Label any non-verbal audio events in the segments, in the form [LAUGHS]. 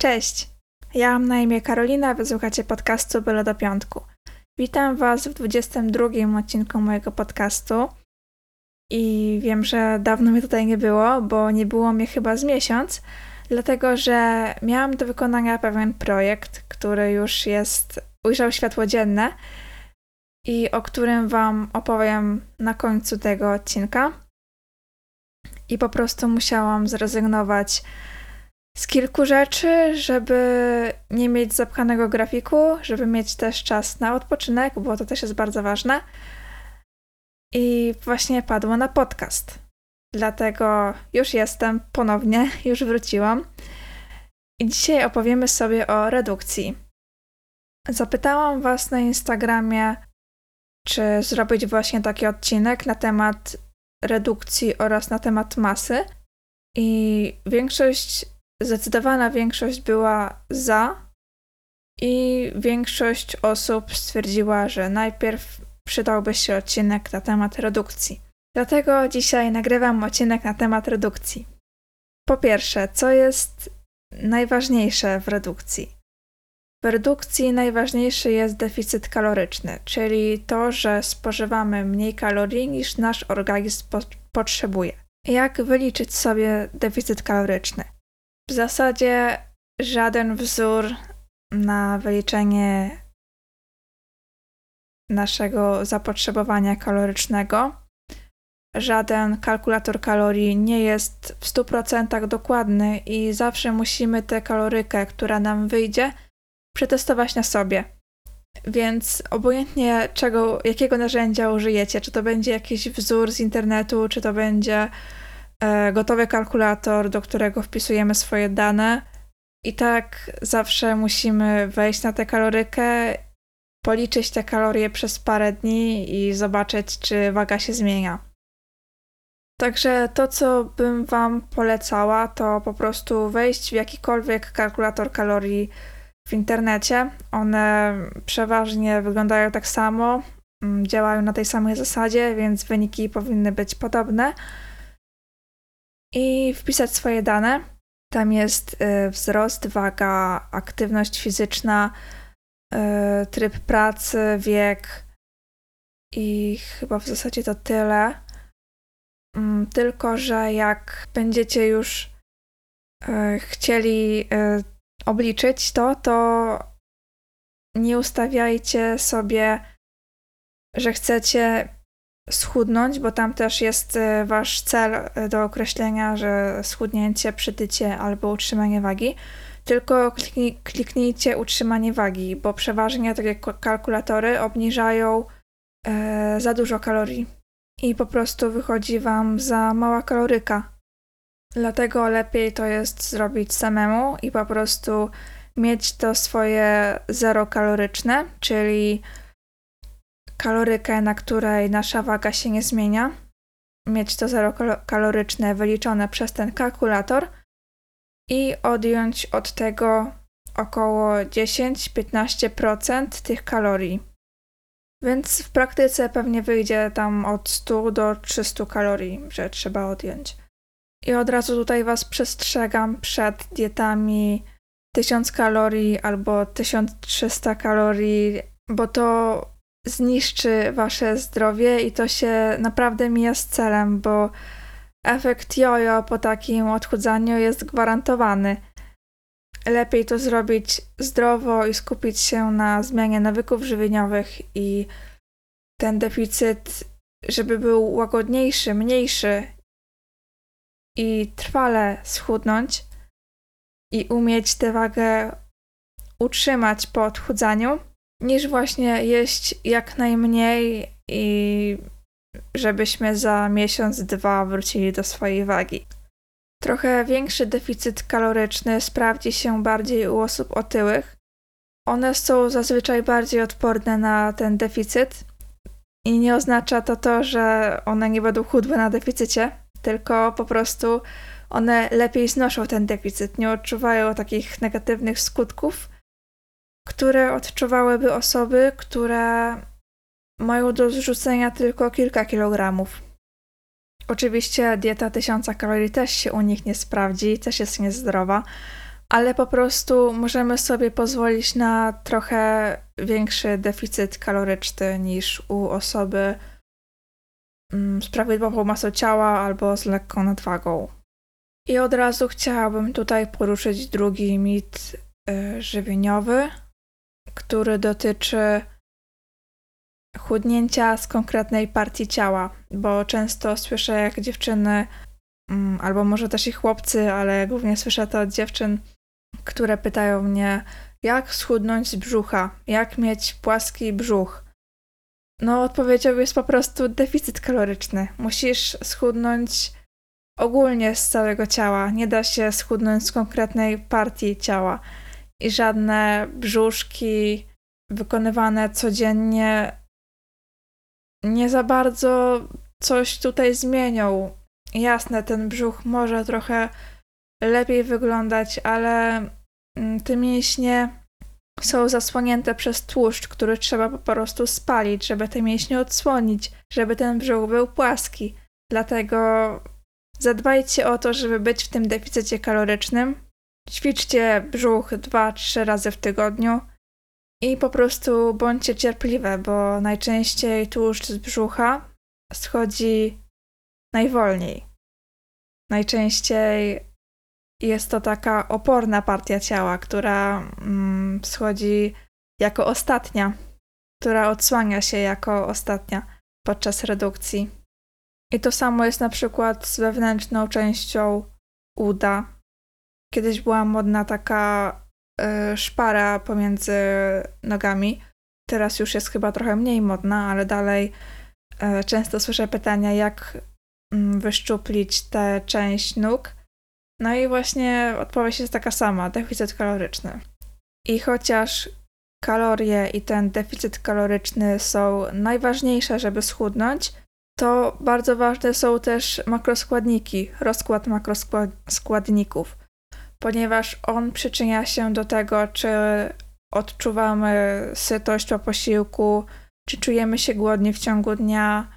Cześć! Ja mam na imię Karolina, wysłuchacie podcastu Byle do Piątku. Witam Was w 22 odcinku mojego podcastu. I wiem, że dawno mnie tutaj nie było, bo nie było mnie chyba z miesiąc, dlatego że miałam do wykonania pewien projekt, który już jest, ujrzał światło dzienne i o którym Wam opowiem na końcu tego odcinka. I po prostu musiałam zrezygnować z kilku rzeczy, żeby nie mieć zapchanego grafiku, żeby mieć też czas na odpoczynek, bo to też jest bardzo ważne. I właśnie padło na podcast. Dlatego już jestem ponownie, już wróciłam. I dzisiaj opowiemy sobie o redukcji. Zapytałam Was na Instagramie, czy zrobić właśnie taki odcinek na temat redukcji oraz na temat masy. I większość Zdecydowana większość była za i większość osób stwierdziła, że najpierw przydałby się odcinek na temat redukcji. Dlatego dzisiaj nagrywam odcinek na temat redukcji. Po pierwsze, co jest najważniejsze w redukcji? W redukcji najważniejszy jest deficyt kaloryczny, czyli to, że spożywamy mniej kalorii niż nasz organizm po potrzebuje. Jak wyliczyć sobie deficyt kaloryczny? W zasadzie żaden wzór na wyliczenie naszego zapotrzebowania kalorycznego, żaden kalkulator kalorii nie jest w 100% dokładny i zawsze musimy tę kalorykę, która nam wyjdzie, przetestować na sobie. Więc obojętnie czego, jakiego narzędzia użyjecie, czy to będzie jakiś wzór z internetu, czy to będzie gotowy kalkulator, do którego wpisujemy swoje dane. I tak zawsze musimy wejść na tę kalorykę, policzyć te kalorie przez parę dni i zobaczyć, czy waga się zmienia. Także to, co bym Wam polecała, to po prostu wejść w jakikolwiek kalkulator kalorii w internecie. One przeważnie wyglądają tak samo, mm, działają na tej samej zasadzie, więc wyniki powinny być podobne i wpisać swoje dane. Tam jest y, wzrost, waga, aktywność fizyczna, y, tryb pracy, wiek i chyba w zasadzie to tyle. Mm, tylko, że jak będziecie już y, chcieli obliczyć to, to nie ustawiajcie sobie, że chcecie schudnąć, bo tam też jest e, wasz cel e, do określenia, że schudnięcie, przytycie albo utrzymanie wagi, tylko kliknij, kliknijcie utrzymanie wagi, bo przeważnie takie kalkulatory obniżają e, za dużo kalorii i po prostu wychodzi wam za mała kaloryka. Dlatego lepiej to jest zrobić samemu i po prostu mieć to swoje zero kaloryczne, czyli kalorykę, na której nasza waga się nie zmienia, mieć to zero kaloryczne wyliczone przez ten kalkulator i odjąć od tego około 10-15% tych kalorii. Więc w praktyce pewnie wyjdzie tam od 100 do 300 kalorii, że trzeba odjąć. I od razu tutaj Was przestrzegam przed dietami 1000 kalorii albo 1300 kalorii, bo to zniszczy wasze zdrowie i to się naprawdę mija z celem, bo efekt jojo po takim odchudzaniu jest gwarantowany. Lepiej to zrobić zdrowo i skupić się na zmianie nawyków żywieniowych i ten deficyt, żeby był łagodniejszy, mniejszy i trwale schudnąć i umieć tę wagę utrzymać po odchudzaniu niż właśnie jeść jak najmniej i żebyśmy za miesiąc, dwa wrócili do swojej wagi. Trochę większy deficyt kaloryczny sprawdzi się bardziej u osób otyłych. One są zazwyczaj bardziej odporne na ten deficyt i nie oznacza to to, że one nie będą chudłe na deficycie, tylko po prostu one lepiej znoszą ten deficyt, nie odczuwają takich negatywnych skutków które odczuwałyby osoby, które mają do zrzucenia tylko kilka kilogramów. Oczywiście dieta tysiąca kalorii też się u nich nie sprawdzi, też jest niezdrowa, ale po prostu możemy sobie pozwolić na trochę większy deficyt kaloryczny niż u osoby mm, z prawidłową masą ciała albo z lekką nadwagą. I od razu chciałabym tutaj poruszyć drugi mit y, żywieniowy, który dotyczy chudnięcia z konkretnej partii ciała, bo często słyszę, jak dziewczyny, mm, albo może też i chłopcy, ale głównie słyszę to od dziewczyn, które pytają mnie, jak schudnąć z brzucha, jak mieć płaski brzuch. No, odpowiedzią jest po prostu deficyt kaloryczny. Musisz schudnąć ogólnie z całego ciała. Nie da się schudnąć z konkretnej partii ciała. I żadne brzuszki wykonywane codziennie nie za bardzo coś tutaj zmienią. Jasne, ten brzuch może trochę lepiej wyglądać, ale mm, te mięśnie są zasłonięte przez tłuszcz, który trzeba po prostu spalić, żeby te mięśnie odsłonić, żeby ten brzuch był płaski. Dlatego zadbajcie o to, żeby być w tym deficycie kalorycznym. Ćwiczcie brzuch 2-3 razy w tygodniu i po prostu bądźcie cierpliwe, bo najczęściej tłuszcz z brzucha schodzi najwolniej. Najczęściej jest to taka oporna partia ciała, która mm, schodzi jako ostatnia, która odsłania się jako ostatnia podczas redukcji. I to samo jest na przykład z wewnętrzną częścią uda. Kiedyś była modna taka y, szpara pomiędzy nogami. Teraz już jest chyba trochę mniej modna, ale dalej y, często słyszę pytania, jak y, wyszczuplić tę część nóg. No i właśnie odpowiedź jest taka sama: deficyt kaloryczny. I chociaż kalorie i ten deficyt kaloryczny są najważniejsze, żeby schudnąć, to bardzo ważne są też makroskładniki, rozkład makroskładników, ponieważ on przyczynia się do tego, czy odczuwamy sytość po posiłku, czy czujemy się głodni w ciągu dnia,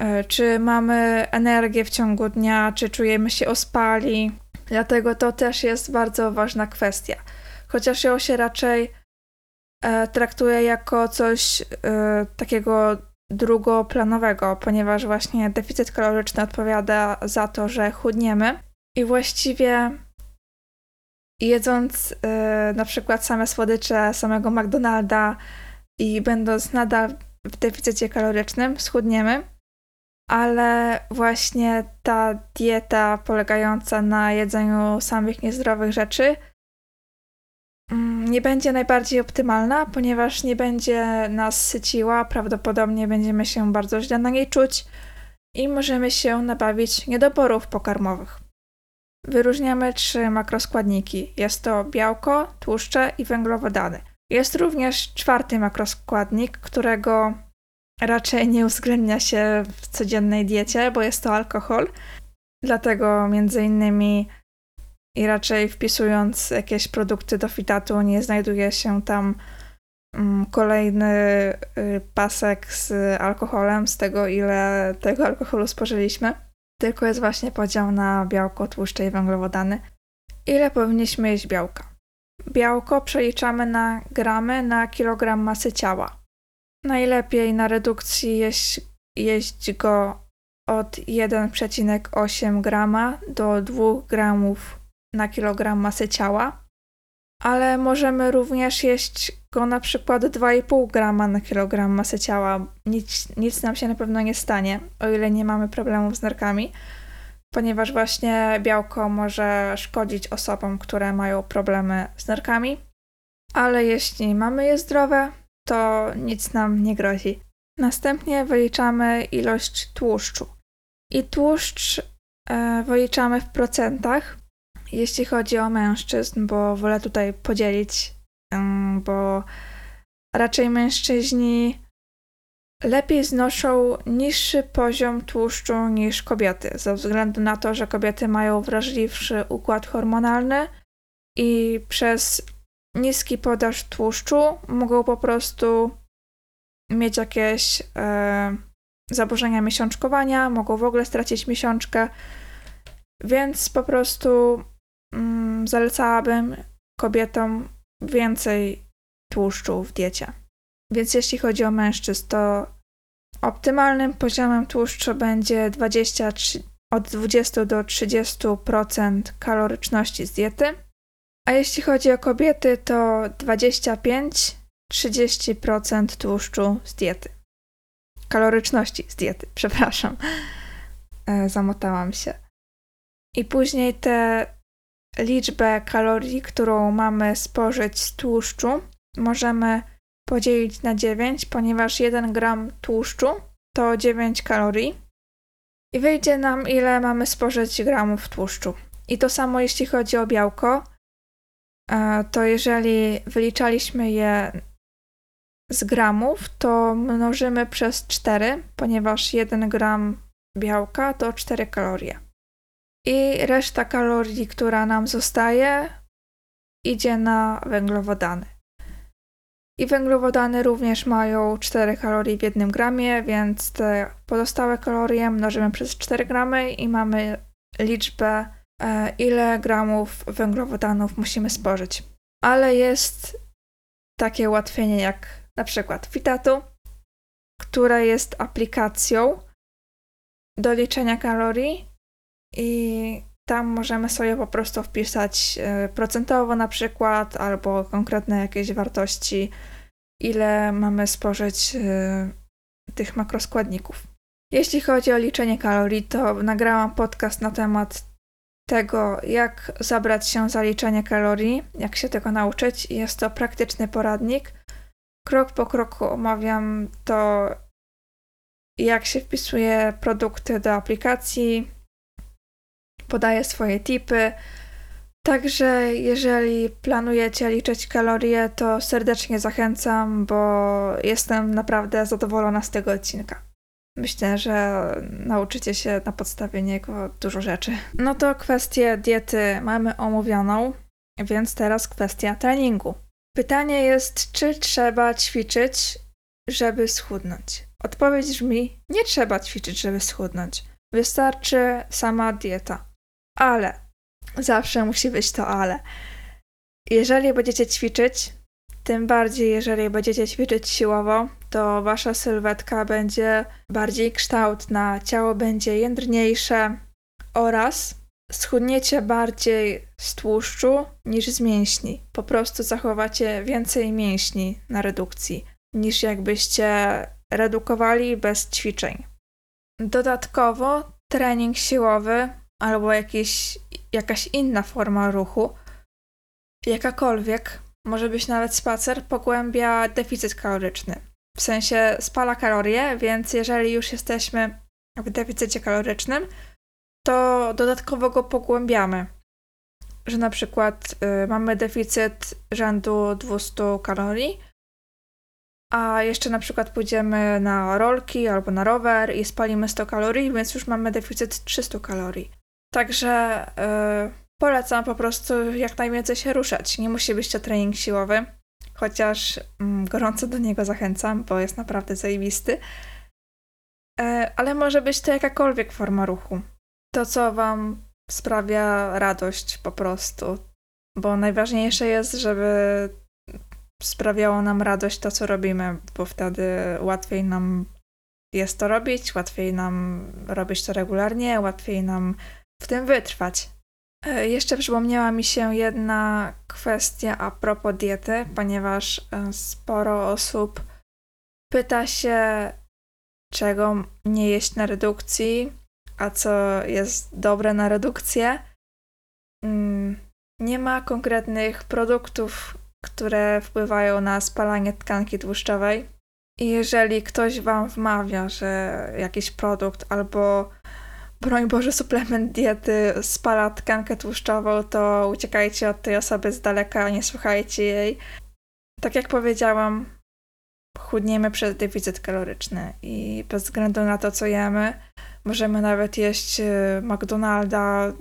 e, czy mamy energię w ciągu dnia, czy czujemy się ospali. Dlatego to też jest bardzo ważna kwestia. Chociaż ją się raczej e, traktuje jako coś e, takiego drugoplanowego, ponieważ właśnie deficyt kaloryczny odpowiada za to, że chudniemy i właściwie jedząc yy, na przykład same słodycze samego McDonalda i będąc nadal w deficycie kalorycznym, schudniemy, ale właśnie ta dieta polegająca na jedzeniu samych niezdrowych rzeczy Mm, nie będzie najbardziej optymalna, ponieważ nie będzie nas syciła, prawdopodobnie będziemy się bardzo źle na niej czuć i możemy się nabawić niedoborów pokarmowych. Wyróżniamy trzy makroskładniki. Jest to białko, tłuszcze i węglowodany. Jest również czwarty makroskładnik, którego raczej nie uwzględnia się w codziennej diecie, bo jest to alkohol. Dlatego między innymi i raczej wpisując jakieś produkty do fitatu nie znajduje się tam mm, kolejny y, pasek z alkoholem, z tego ile tego alkoholu spożyliśmy, tylko jest właśnie podział na białko, tłuszcze i węglowodany. Ile powinniśmy jeść białka? Białko przeliczamy na gramy na kilogram masy ciała. Najlepiej na redukcji jeść, jeść go od 1,8 grama do 2 gramów na kilogram masy ciała, ale możemy również jeść go na przykład 2,5 grama na kilogram masy ciała. Nic, nic nam się na pewno nie stanie, o ile nie mamy problemów z nerkami, ponieważ właśnie białko może szkodzić osobom, które mają problemy z nerkami, ale jeśli mamy je zdrowe, to nic nam nie grozi. Następnie wyliczamy ilość tłuszczu. I tłuszcz e, wyliczamy w procentach, jeśli chodzi o mężczyzn, bo wolę tutaj podzielić, bo raczej mężczyźni lepiej znoszą niższy poziom tłuszczu niż kobiety, ze względu na to, że kobiety mają wrażliwszy układ hormonalny i przez niski podaż tłuszczu mogą po prostu mieć jakieś e, zaburzenia miesiączkowania, mogą w ogóle stracić miesiączkę, więc po prostu zalecałabym kobietom więcej tłuszczu w diecie. Więc jeśli chodzi o mężczyzn, to optymalnym poziomem tłuszczu będzie 20, od 20 do 30% kaloryczności z diety. A jeśli chodzi o kobiety, to 25-30% tłuszczu z diety. Kaloryczności z diety, [LAUGHS] przepraszam. E, zamotałam się. I później tę liczbę kalorii, którą mamy spożyć z tłuszczu, możemy podzielić na 9, ponieważ 1 gram tłuszczu to 9 kalorii. I wyjdzie nam, ile mamy spożyć gramów tłuszczu. I to samo jeśli chodzi o białko, e, to jeżeli wyliczaliśmy je z gramów, to mnożymy przez 4, ponieważ 1 gram białka to 4 kalorie. I reszta kalorii, która nam zostaje, idzie na węglowodany. I węglowodany również mają 4 kalorie w jednym gramie, więc te pozostałe kalorie mnożymy przez 4 gramy i mamy liczbę, e, ile gramów węglowodanów musimy spożyć. Ale jest takie ułatwienie jak na przykład Fitatu, która jest aplikacją do liczenia kalorii i tam możemy sobie po prostu wpisać e, procentowo na przykład albo konkretne jakieś wartości, ile mamy spożyć e, tych makroskładników. Jeśli chodzi o liczenie kalorii, to nagrałam podcast na temat tego, jak zabrać się za liczenie kalorii, jak się tego nauczyć. Jest to praktyczny poradnik. Krok po kroku omawiam to, jak się wpisuje produkty do aplikacji, podaję swoje tipy. Także jeżeli planujecie liczyć kalorie, to serdecznie zachęcam, bo jestem naprawdę zadowolona z tego odcinka. Myślę, że nauczycie się na podstawie niego dużo rzeczy. No to kwestię diety mamy omówioną, więc teraz kwestia treningu. Pytanie jest, czy trzeba ćwiczyć, żeby schudnąć? Odpowiedź brzmi: nie trzeba ćwiczyć, żeby schudnąć. Wystarczy sama dieta. Ale, zawsze musi być to ale. Jeżeli będziecie ćwiczyć, tym bardziej jeżeli będziecie ćwiczyć siłowo, to wasza sylwetka będzie bardziej kształtna, ciało będzie jędrniejsze oraz schudniecie bardziej z tłuszczu niż z mięśni. Po prostu zachowacie więcej mięśni na redukcji niż jakbyście redukowali bez ćwiczeń. Dodatkowo trening siłowy albo jakiś, jakaś inna forma ruchu, jakakolwiek, może być nawet spacer, pogłębia deficyt kaloryczny. W sensie spala kalorie, więc jeżeli już jesteśmy w deficycie kalorycznym, to dodatkowo go pogłębiamy. Że na przykład y, mamy deficyt rzędu 200 kalorii, a jeszcze na przykład pójdziemy na rolki albo na rower i spalimy 100 kalorii, więc już mamy deficyt 300 kalorii. Także yy, polecam po prostu jak najwięcej się ruszać. Nie musi być to trening siłowy, chociaż yy, gorąco do niego zachęcam, bo jest naprawdę zajebisty. Yy, ale może być to jakakolwiek forma ruchu. To, co Wam sprawia radość po prostu. Bo najważniejsze jest, żeby sprawiało nam radość to, co robimy, bo wtedy łatwiej nam jest to robić, łatwiej nam robić to regularnie, łatwiej nam w tym wytrwać. E, jeszcze przypomniała mi się jedna kwestia a propos diety, ponieważ e, sporo osób pyta się, czego nie jeść na redukcji, a co jest dobre na redukcję. Mm, nie ma konkretnych produktów, które wpływają na spalanie tkanki tłuszczowej. I jeżeli ktoś Wam wmawia, że jakiś produkt albo broń Boże, suplement diety spala tkankę tłuszczową, to uciekajcie od tej osoby z daleka, nie słuchajcie jej. Tak jak powiedziałam, chudniemy przez deficyt kaloryczny i bez względu na to, co jemy, możemy nawet jeść y, McDonalda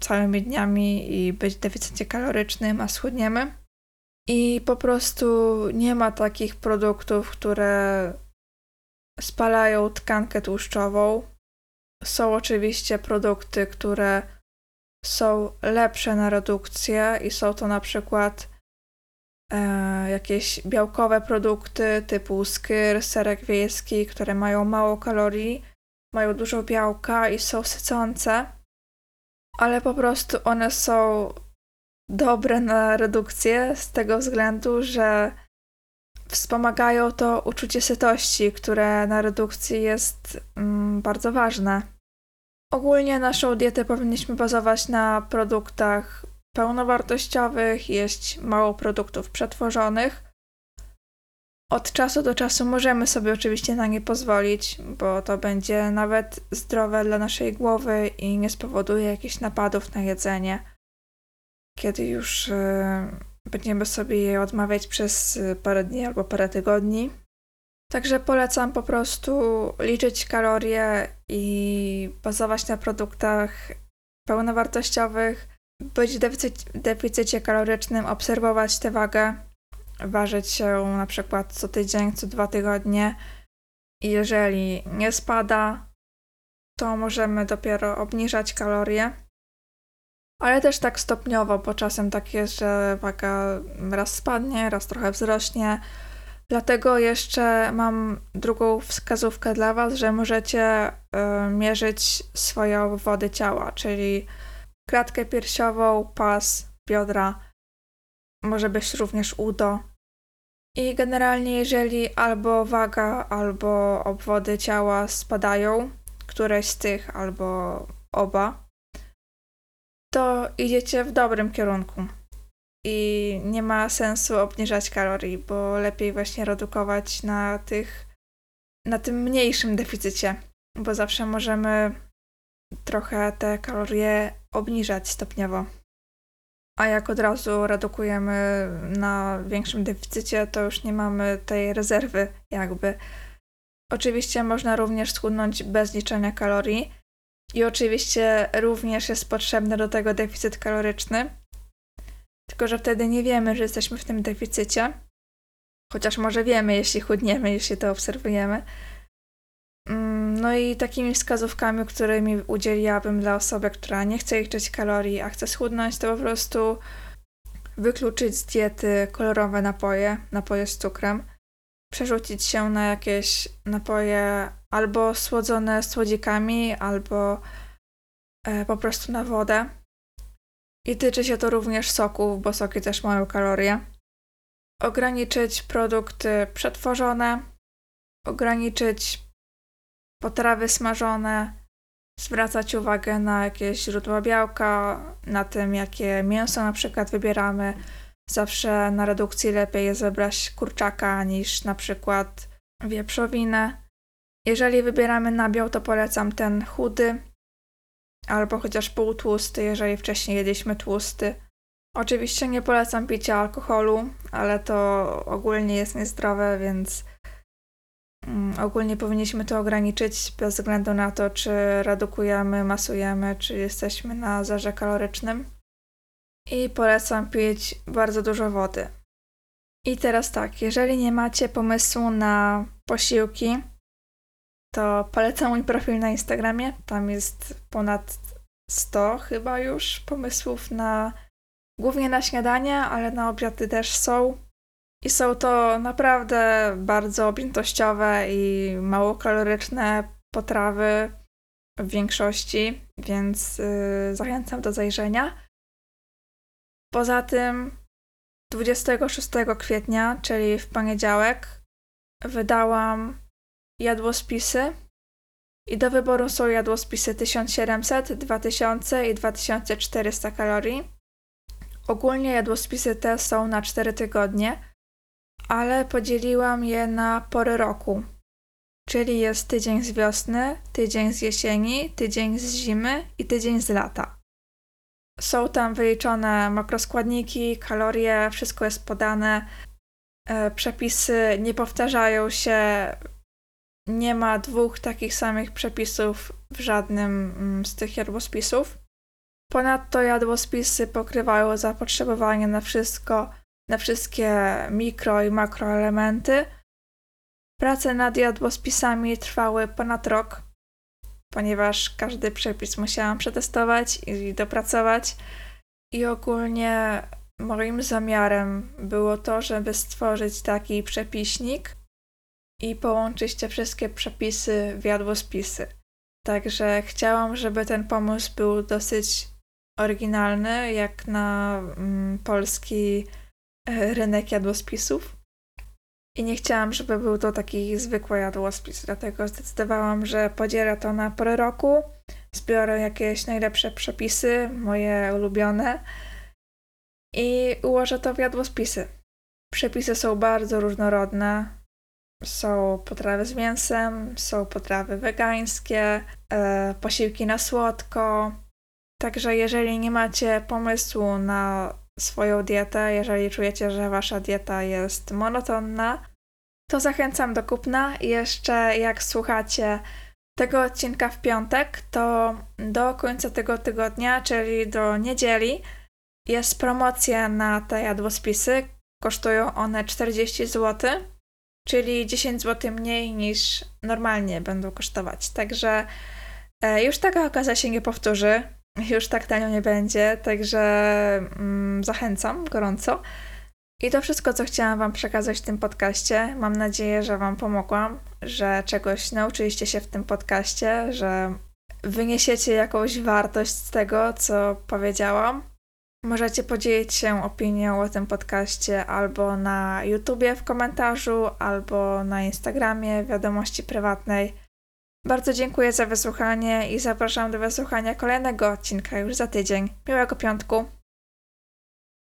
całymi dniami i być w deficycie kalorycznym, a schudniemy. I po prostu nie ma takich produktów, które spalają tkankę tłuszczową, są oczywiście produkty, które są lepsze na redukcję i są to na przykład e, jakieś białkowe produkty typu skyr, serek wiejski, które mają mało kalorii, mają dużo białka i są sycące, ale po prostu one są dobre na redukcję z tego względu, że wspomagają to uczucie sytości, które na redukcji jest mm, bardzo ważne. Ogólnie naszą dietę powinniśmy bazować na produktach pełnowartościowych, jeść mało produktów przetworzonych. Od czasu do czasu możemy sobie oczywiście na nie pozwolić, bo to będzie nawet zdrowe dla naszej głowy i nie spowoduje jakichś napadów na jedzenie, kiedy już yy, będziemy sobie je odmawiać przez y, parę dni albo parę tygodni. Także polecam po prostu liczyć kalorie i bazować na produktach pełnowartościowych, być w deficycie, kalorycznym, obserwować tę wagę, ważyć się na przykład co tydzień, co dwa tygodnie. I jeżeli nie spada, to możemy dopiero obniżać kalorie. Ale też tak stopniowo, bo czasem tak jest, że waga raz spadnie, raz trochę wzrośnie Dlatego jeszcze mam drugą wskazówkę dla Was, że możecie y, mierzyć swoje obwody ciała, czyli klatkę piersiową, pas, biodra, może być również udo. I generalnie, jeżeli albo waga, albo obwody ciała spadają, któreś z tych, albo oba, to idziecie w dobrym kierunku i nie ma sensu obniżać kalorii, bo lepiej właśnie redukować na tych, na tym mniejszym deficycie, bo zawsze możemy trochę te kalorie obniżać stopniowo. A jak od razu redukujemy na większym deficycie, to już nie mamy tej rezerwy, jakby. Oczywiście można również schudnąć bez liczenia kalorii. I oczywiście również jest potrzebny do tego deficyt kaloryczny, tylko, że wtedy nie wiemy, że jesteśmy w tym deficycie. Chociaż może wiemy, jeśli chudniemy, jeśli to obserwujemy. Mm, no i takimi wskazówkami, którymi udzieliłabym dla osoby, która nie chce liczyć kalorii, a chce schudnąć, to po prostu wykluczyć z diety kolorowe napoje, napoje z cukrem, przerzucić się na jakieś napoje albo słodzone słodzikami, albo e, po prostu na wodę. I tyczy się to również soków, bo soki też mają kalorie. Ograniczyć produkty przetworzone, ograniczyć potrawy smażone, zwracać uwagę na jakieś źródła białka, na tym, jakie mięso na przykład wybieramy. Zawsze na redukcji lepiej jest wybrać kurczaka niż na przykład wieprzowinę. Jeżeli wybieramy nabiał, to polecam ten chudy, albo chociaż półtłusty, jeżeli wcześniej jedliśmy tłusty. Oczywiście nie polecam picia alkoholu, ale to ogólnie jest niezdrowe, więc mm, ogólnie powinniśmy to ograniczyć bez względu na to, czy redukujemy, masujemy, czy jesteśmy na zerze kalorycznym. I polecam pić bardzo dużo wody. I teraz tak, jeżeli nie macie pomysłu na posiłki, to polecam mój profil na Instagramie. Tam jest ponad 100 chyba już pomysłów na głównie na śniadanie, ale na obiady też są. I są to naprawdę bardzo objętościowe i mało kaloryczne potrawy w większości, więc yy, zachęcam do zajrzenia. Poza tym 26 kwietnia, czyli w poniedziałek, wydałam jadłospisy. I do wyboru są jadłospisy 1700, 2000 i 2400 kalorii. Ogólnie jadłospisy te są na 4 tygodnie, ale podzieliłam je na pory roku. Czyli jest tydzień z wiosny, tydzień z jesieni, tydzień z zimy i tydzień z lata. Są tam wyliczone makroskładniki, kalorie, wszystko jest podane. E, przepisy nie powtarzają się, nie ma dwóch takich samych przepisów w żadnym mm, z tych jadłospisów. Ponadto jadłospisy pokrywają zapotrzebowanie na wszystko, na wszystkie mikro i makroelementy. Prace nad jadłospisami trwały ponad rok, ponieważ każdy przepis musiałam przetestować i dopracować. I ogólnie moim zamiarem było to, żeby stworzyć taki przepiśnik i połączyć te wszystkie przepisy w jadłospisy. Także chciałam, żeby ten pomysł był dosyć oryginalny, jak na mm, polski e, rynek jadłospisów. I nie chciałam, żeby był to taki zwykły jadłospis, dlatego zdecydowałam, że podzielę to na porę roku, zbiorę jakieś najlepsze przepisy, moje ulubione i ułożę to w jadłospisy. Przepisy są bardzo różnorodne. Są potrawy z mięsem, są potrawy wegańskie, e, posiłki na słodko. Także jeżeli nie macie pomysłu na swoją dietę, jeżeli czujecie, że wasza dieta jest monotonna, to zachęcam do kupna. Jeszcze jak słuchacie tego odcinka w piątek, to do końca tego tygodnia, czyli do niedzieli, jest promocja na te jadłospisy. Kosztują one 40 zł, czyli 10 zł mniej niż normalnie będą kosztować. Także e, już taka okazja się nie powtórzy. Już tak tanio nie będzie, także mm, zachęcam gorąco. I to wszystko, co chciałam Wam przekazać w tym podcaście. Mam nadzieję, że Wam pomogłam, że czegoś nauczyliście się w tym podcaście, że wyniesiecie jakąś wartość z tego, co powiedziałam. Możecie podzielić się opinią o tym podcaście albo na YouTubie w komentarzu, albo na Instagramie, wiadomości prywatnej. Bardzo dziękuję za wysłuchanie i zapraszam do wysłuchania kolejnego odcinka już za tydzień. Miłego piątku!